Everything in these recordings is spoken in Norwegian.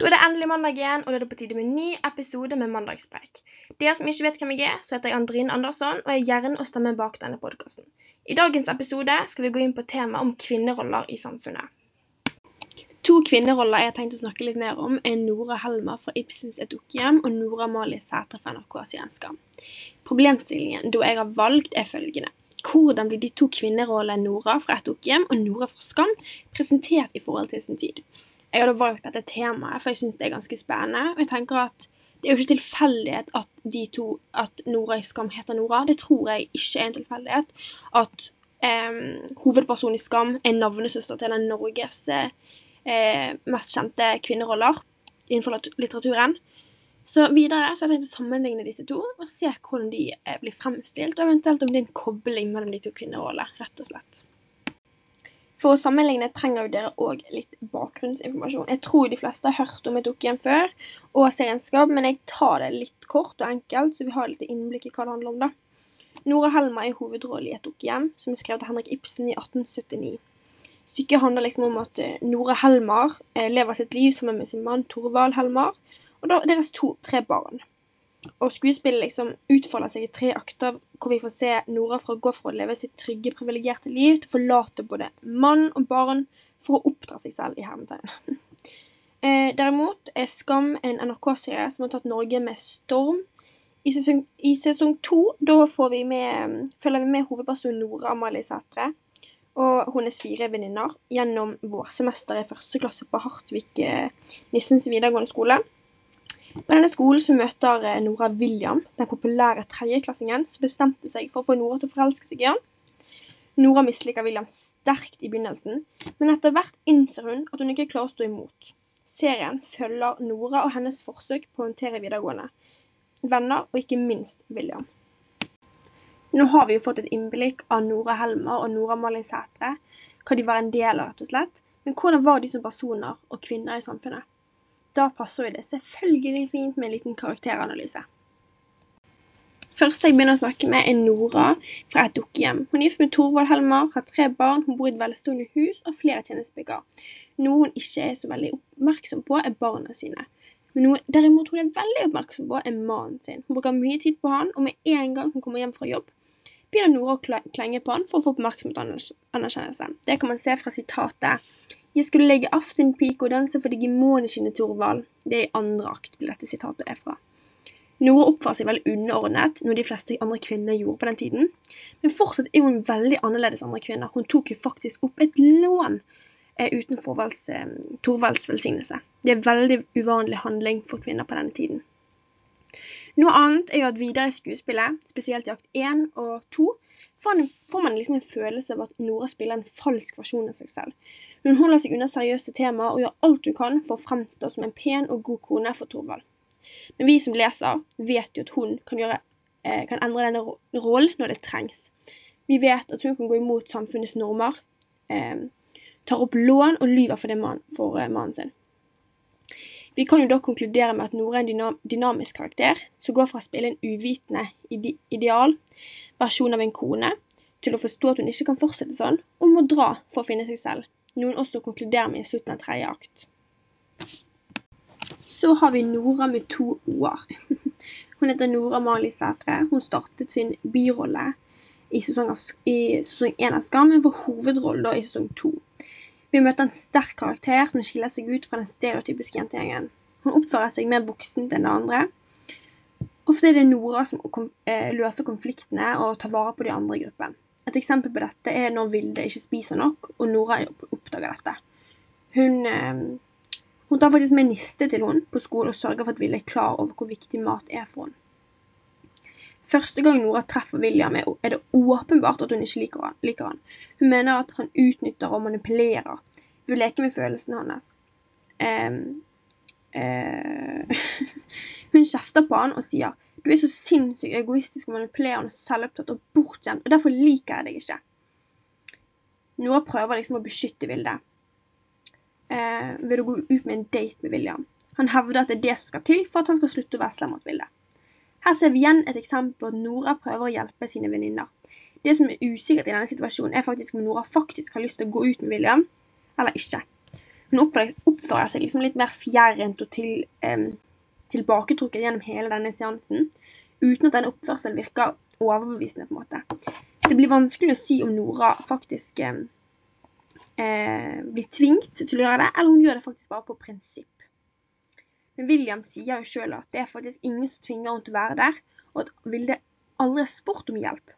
Da er det endelig mandag igjen, og da er det på tide med en ny episode med Mandagspreik. Dere som ikke vet hvem jeg er, så heter jeg Andrin Andersson, og jeg er hjernen og stemmen bak denne podkasten. I dagens episode skal vi gå inn på temaet om kvinneroller i samfunnet. To kvinneroller jeg har tenkt å snakke litt mer om, er Nora Helmer fra Ibsens Et dukkehjem og Nora Amalie Sætre fra NRK Sienskam. Problemstillingen da jeg har valgt, er følgende. Hvordan blir de to kvinnerollene Nora fra Et dukkehjem og Nora fra Skam presentert i forhold til sin tid? Jeg hadde valgt dette temaet, for jeg syns det er ganske spennende. Og jeg tenker at det er jo ikke tilfeldighet at de to, at Nora i Skam heter Nora. Det tror jeg ikke er en tilfeldighet. At um, hovedpersonen i Skam er navnesøster til den Norges eh, mest kjente kvinneroller innenfor litteraturen. Så videre så har jeg tenkt å sammenligne disse to og se hvordan de eh, blir fremstilt, og eventuelt om det er en kobling mellom de to kvinnerollene, rett og slett. For å sammenligne trenger jo dere òg litt bakgrunnsinformasjon. Jeg tror de fleste har hørt om Et dukkehjem før, og serien Skam, men jeg tar det litt kort og enkelt, så vi har litt innblikk i hva det handler om, da. Nora Helma er hovedrollen i Et dukkehjem, som er skrevet av Henrik Ibsen i 1879. Stykket handler liksom om at eh, Nora Helmar eh, lever sitt liv sammen med sin mann Torvald Helmar, og deres to, tre barn. Og skuespillet liksom utfolder seg i tre akter, hvor vi får se Nora fra gå fra å leve sitt trygge, privilegerte liv til å forlate både mann og barn for å oppdra seg selv i hermetegn. Eh, derimot er Skam en NRK-serie som har tatt Norge med storm. I sesong, to følger vi med hovedpersonen Nora Amalie Sætre og hennes fire venninner gjennom vårsemesteret i første klasse på Hartvik eh, videregående skole. På denne skolen så møter eh, Nora William, den populære tredjeklassingen, som bestemte seg for å få Nora til å forelske seg i ham. Nora misliker William sterkt i begynnelsen, men etter hvert innser hun at hun ikke klarer å stå imot. Serien følger Nora og hennes forsøk på å håndtere videregående, venner og ikke minst William. Nå har vi jo fått et innblikk av Nora Helmer og Nora Malin Sætre, hva de var en del av, rett og slett. Men hvordan var de som personer og kvinner i samfunnet? Da passer jo det selvfølgelig fint med en liten karakteranalyse. Første jeg begynner å snakke med, er Nora fra et dukkehjem. Hun er gift med Torvald Helmer, har tre barn, hun bor i et velstående hus og flere tjenestepiker. Noe hun ikke er så veldig oppmerksom på, er barna sine. Men noe derimot hun er veldig oppmerksom på, er mannen sin. Hun bruker mye tid på han, og med en gang hun kommer hjem fra jobb, begynner Nora å klenge på han for å få oppmerksomhet og anerkjennelse. Det kan man se fra sitatet Jeg skulle legge aftenpike og danse for deg i måneskinnet, Torvald. Det er i andre akt dette sitatet er fra. Nora oppfører seg veldig underordnet, noe de fleste andre kvinner gjorde på den tiden. Men fortsatt er hun veldig annerledes andre kvinner. Hun tok jo faktisk opp et lån eh, uten Thorvalds eh, Torvalds velsignelse. Det er veldig uvanlig handling for kvinner på denne tiden. Noe annet er jo at videre i skuespillet, spesielt i akt 1 og 2, får man liksom en følelse av at Nora spiller en falsk versjon av seg selv. Hun holder seg unna seriøse temaer og gjør alt hun kan for å fremstå som en pen og god kone for Torvald. Men vi som leser, vet jo at hun kan, gjøre, eh, kan endre denne rollen når det trengs. Vi vet at hun kan gå imot samfunnets normer, eh, tar opp lån og lyver for, man, for uh, mannen sin. Vi kan jo da konkludere med at Nora er en dynamisk karakter som går fra å spille en uvitende ide ideal versjon av en kone til å forstå at hun ikke kan fortsette sånn, og må dra for å finne seg selv, noe hun også konkluderer med i slutten av tredje akt. Så har vi Nora med to o-er. Hun heter Nora Mali Sætre. Hun startet sin birolle i sesong, sesong 1 av Skam, men får hovedrollen i sesong 2. Vi møter en sterk karakter som skiller seg ut fra den stereotypiske jentegjengen. Hun oppfører seg mer voksent enn det andre. Ofte er det Nora som eh, løser konfliktene og tar vare på de andre i gruppen. Et eksempel på dette er når Vilde ikke spiser nok, og Nora oppdager dette. Hun, eh, hun tar faktisk med niste til henne på skolen og sørger for at Vilde er klar over hvor viktig mat er for henne. Første gang Nora treffer William, er det åpenbart at hun ikke liker han. Liker han. Hun mener at han utnytter og manipulerer ved å leke med følelsene hans. Um, uh, hun kjefter på han og sier du er så sinnssykt egoistisk og manipulerende selvopptatt og bortskjemt, og derfor liker jeg deg ikke. Nora prøver liksom å beskytte Vilde uh, ved å gå ut med en date med William. Han hevder at det er det som skal til for at han skal slutte å være slem mot Vilde. Her ser vi igjen et eksempel på at Nora prøver å hjelpe sine venninner. Det som er usikkert i denne situasjonen, er faktisk om Nora faktisk har lyst til å gå ut med William, eller ikke. Hun oppfører seg liksom litt mer fjerrent og til, um, tilbaketrukket gjennom hele denne seansen, uten at denne oppførselen virker overbevisende. på en måte. Det blir vanskelig å si om Nora faktisk um, blir tvingt til å gjøre det, eller hun gjør det faktisk bare på prinsipp. Men William sier jo sjøl at det er faktisk ingen som tvinger henne til å være der, og at Vilde aldri har spurt om hjelp.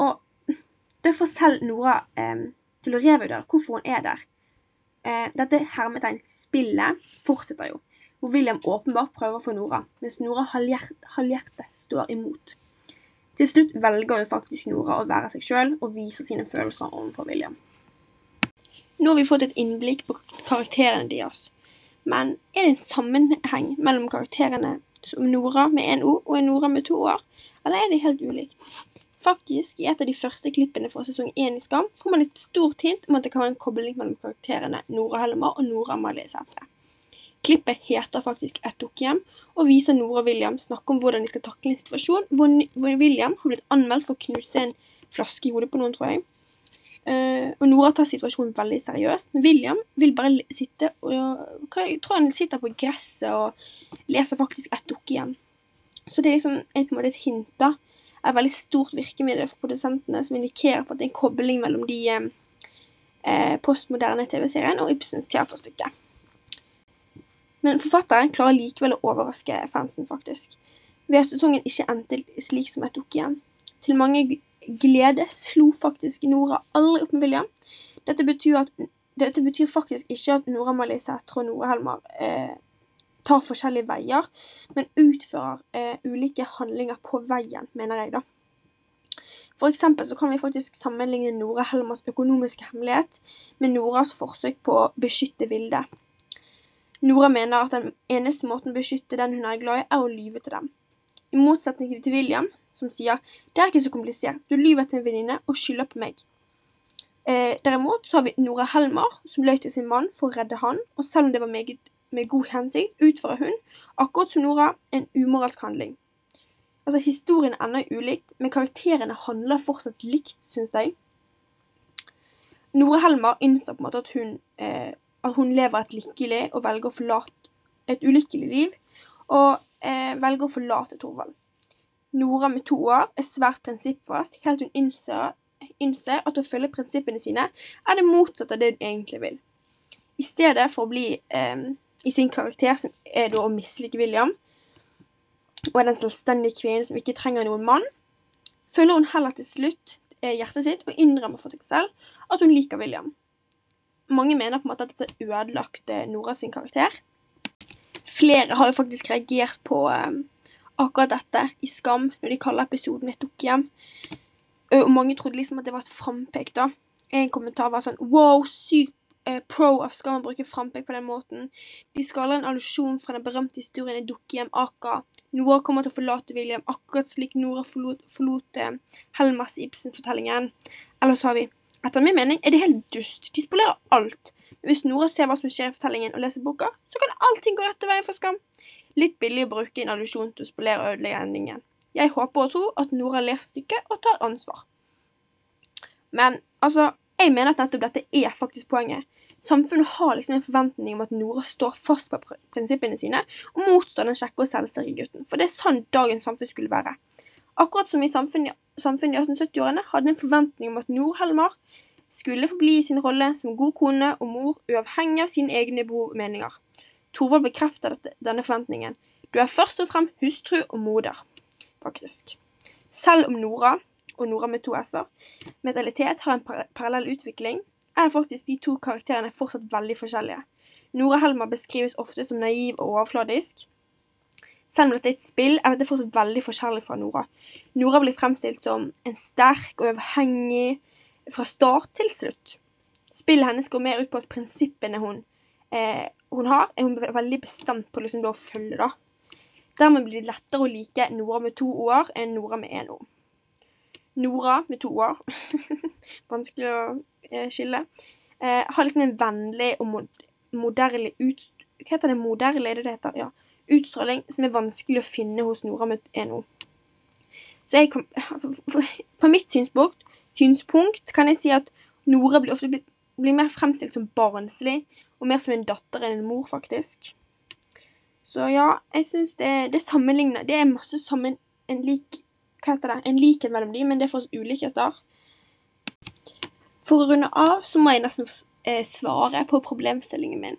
Og det får selv Nora eh, til å revurdere hvorfor hun er der. Eh, dette hermetegn-spillet fortsetter jo, hvor William åpenbart prøver for Nora, mens Nora halvhjertet står imot. Til slutt velger jo faktisk Nora å være seg sjøl og vise sine følelser overfor William. Nå har vi fått et innblikk på karakterene deres. Men er det en sammenheng mellom karakterene som Nora med én O og en Nora med to år, eller er det helt ulikt? Faktisk, i et av de første klippene fra sesong én i Skam får man et stort hint om at det kan være en kobling mellom karakterene Nora Hellemar og Nora Amalie Sætre. Klippet heter faktisk Et dukkehjem, og viser Nora og William snakke om hvordan de skal takle en situasjon hvor William har blitt anmeldt for å knuse en flaske i hodet på noen, tror jeg. Uh, og Nora tar situasjonen veldig seriøst. Men William vil bare sitte og Jeg tror han sitter på gresset og leser faktisk et igjen. Så det er liksom en, på en måte et hint, da. Et veldig stort virkemiddel for produsentene som indikerer på at det er en kobling mellom de eh, postmoderne TV-seriene og Ibsens teaterstykke. Men forfatteren klarer likevel å overraske fansen, faktisk. Ved at sesongen ikke endte slik som et dukke igjen. Til mange glede slo faktisk Nora aldri opp med William. Dette betyr, dette betyr faktisk ikke at Nora Malé Sætre og Nora Helmar eh, tar forskjellige veier, men utfører eh, ulike handlinger på veien, mener jeg, da. For eksempel så kan vi faktisk sammenligne Nora Helmars økonomiske hemmelighet med Noras forsøk på å beskytte Vilde. Nora mener at den eneste måten å beskytte den hun er glad i, er å lyve til dem. I motsetning til William som sier 'Det er ikke så komplisert. Du lyver til en venninne og skylder på meg'. Eh, derimot så har vi Nora Helmer, som løy til sin mann for å redde han, og selv om det var meget med god hensikt, utfører hun, akkurat som Nora, en umoralsk handling. Altså, Historien er ulikt, men karakterene handler fortsatt likt, syns jeg. Nora Helmer innser på en måte at hun, eh, at hun lever et lykkelig og velger å forlate et ulykkelig liv, og eh, velger å forlate Thorvald. Nora med to år er svært prinsippfast, helt hun innser, innser, at å følge prinsippene sine er det motsatte av det hun egentlig vil. I stedet for å bli eh, i sin karakter, som er da å mislike William, og er den selvstendige kvinnen som ikke trenger noen mann, følger hun heller til slutt eh, hjertet sitt og innrømmer for seg selv at hun liker William. Mange mener på en måte at dette ødelagte ødelagt Nora sin karakter. Flere har jo faktisk reagert på eh, akkurat dette i Skam, når de kaller episoden et dukkehjem. Og mange trodde liksom at det var et frampek, da. En kommentar var sånn Wow, sykt eh, pro av Skam å bruke frampek på den måten. De skaller en allusjon fra den berømte historien i Dukkehjem Aka. Nora kommer til å forlate William, akkurat slik Nora forlot, forlot eh, Helmas i Ibsen-fortellingen. Eller så har vi Etter min mening er det helt dust. De spolerer alt. Men hvis Nora ser hva som skjer i fortellingen og leser boka, så kan allting gå rett til veien for Skam. Litt billig å bruke en allusjon til å spolere og ødelegge endingen. Jeg håper og tror at Nora leser stykket og tar ansvar. Men altså, jeg mener at nettopp dette er faktisk poenget. Samfunnet har liksom en forventning om at Nora står fast på prinsippene sine og motstår den kjekke og selvsikre gutten, for det er sånn dagens samfunn skulle være. Akkurat som i samfunnet, samfunnet i 1870-årene hadde en forventning om at Nor Helmar skulle forbli i sin rolle som god kone og mor uavhengig av sine egne behov og meninger. Thorvald bekrefter dette, denne forventningen. Du er først og fremst hustru og moder, faktisk. Selv om Nora, og Nora med to s-er, mentalitet har en parallell utvikling, er faktisk de to karakterene fortsatt veldig forskjellige. Nora Helmer beskrives ofte som naiv og overfladisk. Selv om dette er et spill, er dette fortsatt veldig forskjellig fra Nora. Nora blir fremstilt som en sterk og uavhengig fra start til slutt. Spillet hennes går mer ut på at prinsippene hun eh, hun har, er hun veldig bestemt på liksom å følge. da. Dermed blir det lettere å like Nora med to år enn Nora med én år. Nora med to år, vanskelig å eh, skille, eh, har liksom en vennlig og mod moderlig ut, Hva heter det? Moderlig? Er det heter? Ja. Utstråling som er vanskelig å finne hos Nora Muteno. Så jeg kom, altså, på mitt synspunkt, synspunkt kan jeg si at Nora blir ofte blitt, blir mer fremstilt som barnslig, og mer som en datter enn en mor, faktisk. Så ja, jeg syns det, det sammenligner Det er masse sammen en lik Hva heter det? En likhet mellom de, men det er for oss ulikheter. For å runde av så må jeg nesten eh, svare på problemstillingen min.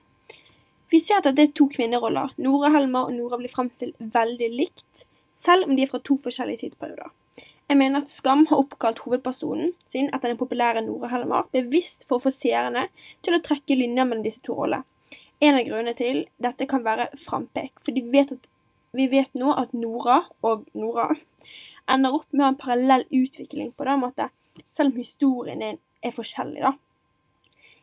Vi ser at det er to kvinneroller. Nora Helmer og Nora blir fremstilt veldig likt, selv om de er fra to forskjellige tidsperioder. Jeg mener at Skam har oppkalt hovedpersonen sin etter den populære Nora Helmer, bevisst for å få seerne til å trekke linjer mellom disse to rollene. En av grunnene til dette kan være frampek, for vet at, vi vet nå at Nora og Nora ender opp med en parallell utvikling på den måten, selv om historien er, er forskjellig, da.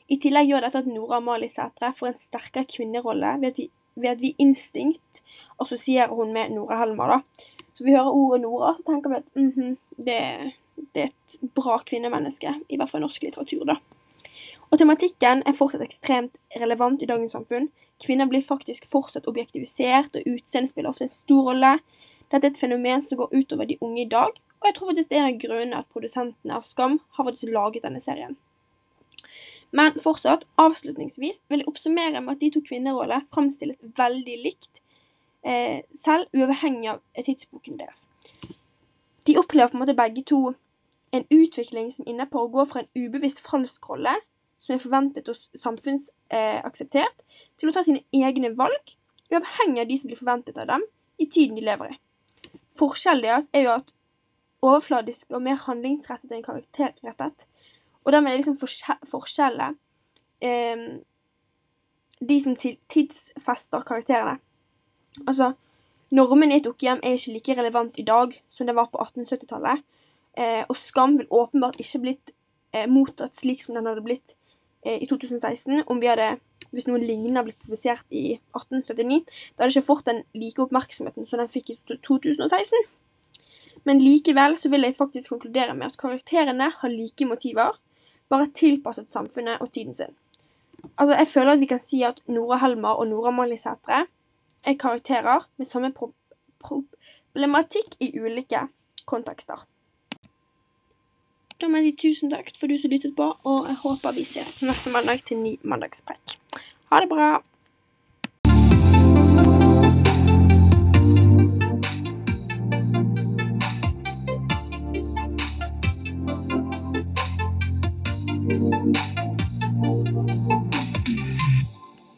I tillegg gjør dette at Nora Amalie Sætre får en sterkere kvinnerolle ved at vi, ved at vi instinkt assosierer hun med Nora Helmer. da. Så vi hører ordet Nora, så tenker vi at mm -hmm, det, det, er et bra kvinnemenneske, i hvert fall norsk litteratur. da. Og tematikken er fortsatt ekstremt relevant i dagens samfunn. Kvinner blir faktisk fortsatt objektivisert, og utseendet spiller ofte en stor rolle. Dette er et fenomen som går utover de unge i dag, og jeg tror faktisk det er en av grunnene at produsentene av Skam har faktisk laget denne serien. Men fortsatt, avslutningsvis vil jeg oppsummere med at de to kvinnerollene framstilles veldig likt, selv uavhengig av tidsboken deres. De opplever på en måte begge to en utvikling som inne på å gå fra en ubevisst falsk rolle, som er forventet og samfunnsakseptert, eh, til å ta sine egne valg, uavhengig av de som blir forventet av dem, i tiden de lever i. Forskjellen deres er jo at overfladisk og mer handlingsrettet enn karakterrettet og dermed er liksom forskjellet eh, De som tidsfester karakterene. Altså, normen i et dukkehjem er ikke like relevant i dag som det var på 1870-tallet. Eh, og Skam vil åpenbart ikke blitt eh, mottatt slik som den hadde blitt eh, i 2016 om vi hadde hvis noe lignende blitt publisert i 1879. Da hadde ikke fått den like oppmerksomheten som den fikk i 2016. Men likevel så vil jeg faktisk konkludere med at karakterene har like motiver, bare tilpasset samfunnet og tiden sin. Altså, jeg føler at vi kan si at Nora Helmer og Nora Mali Sætre er karakterer med samme pro problematikk i ulike kontekster. Da må jeg si tusen takk for du som lyttet på, og jeg håper vi ses neste mandag til ny mandagspreik. Ha det bra!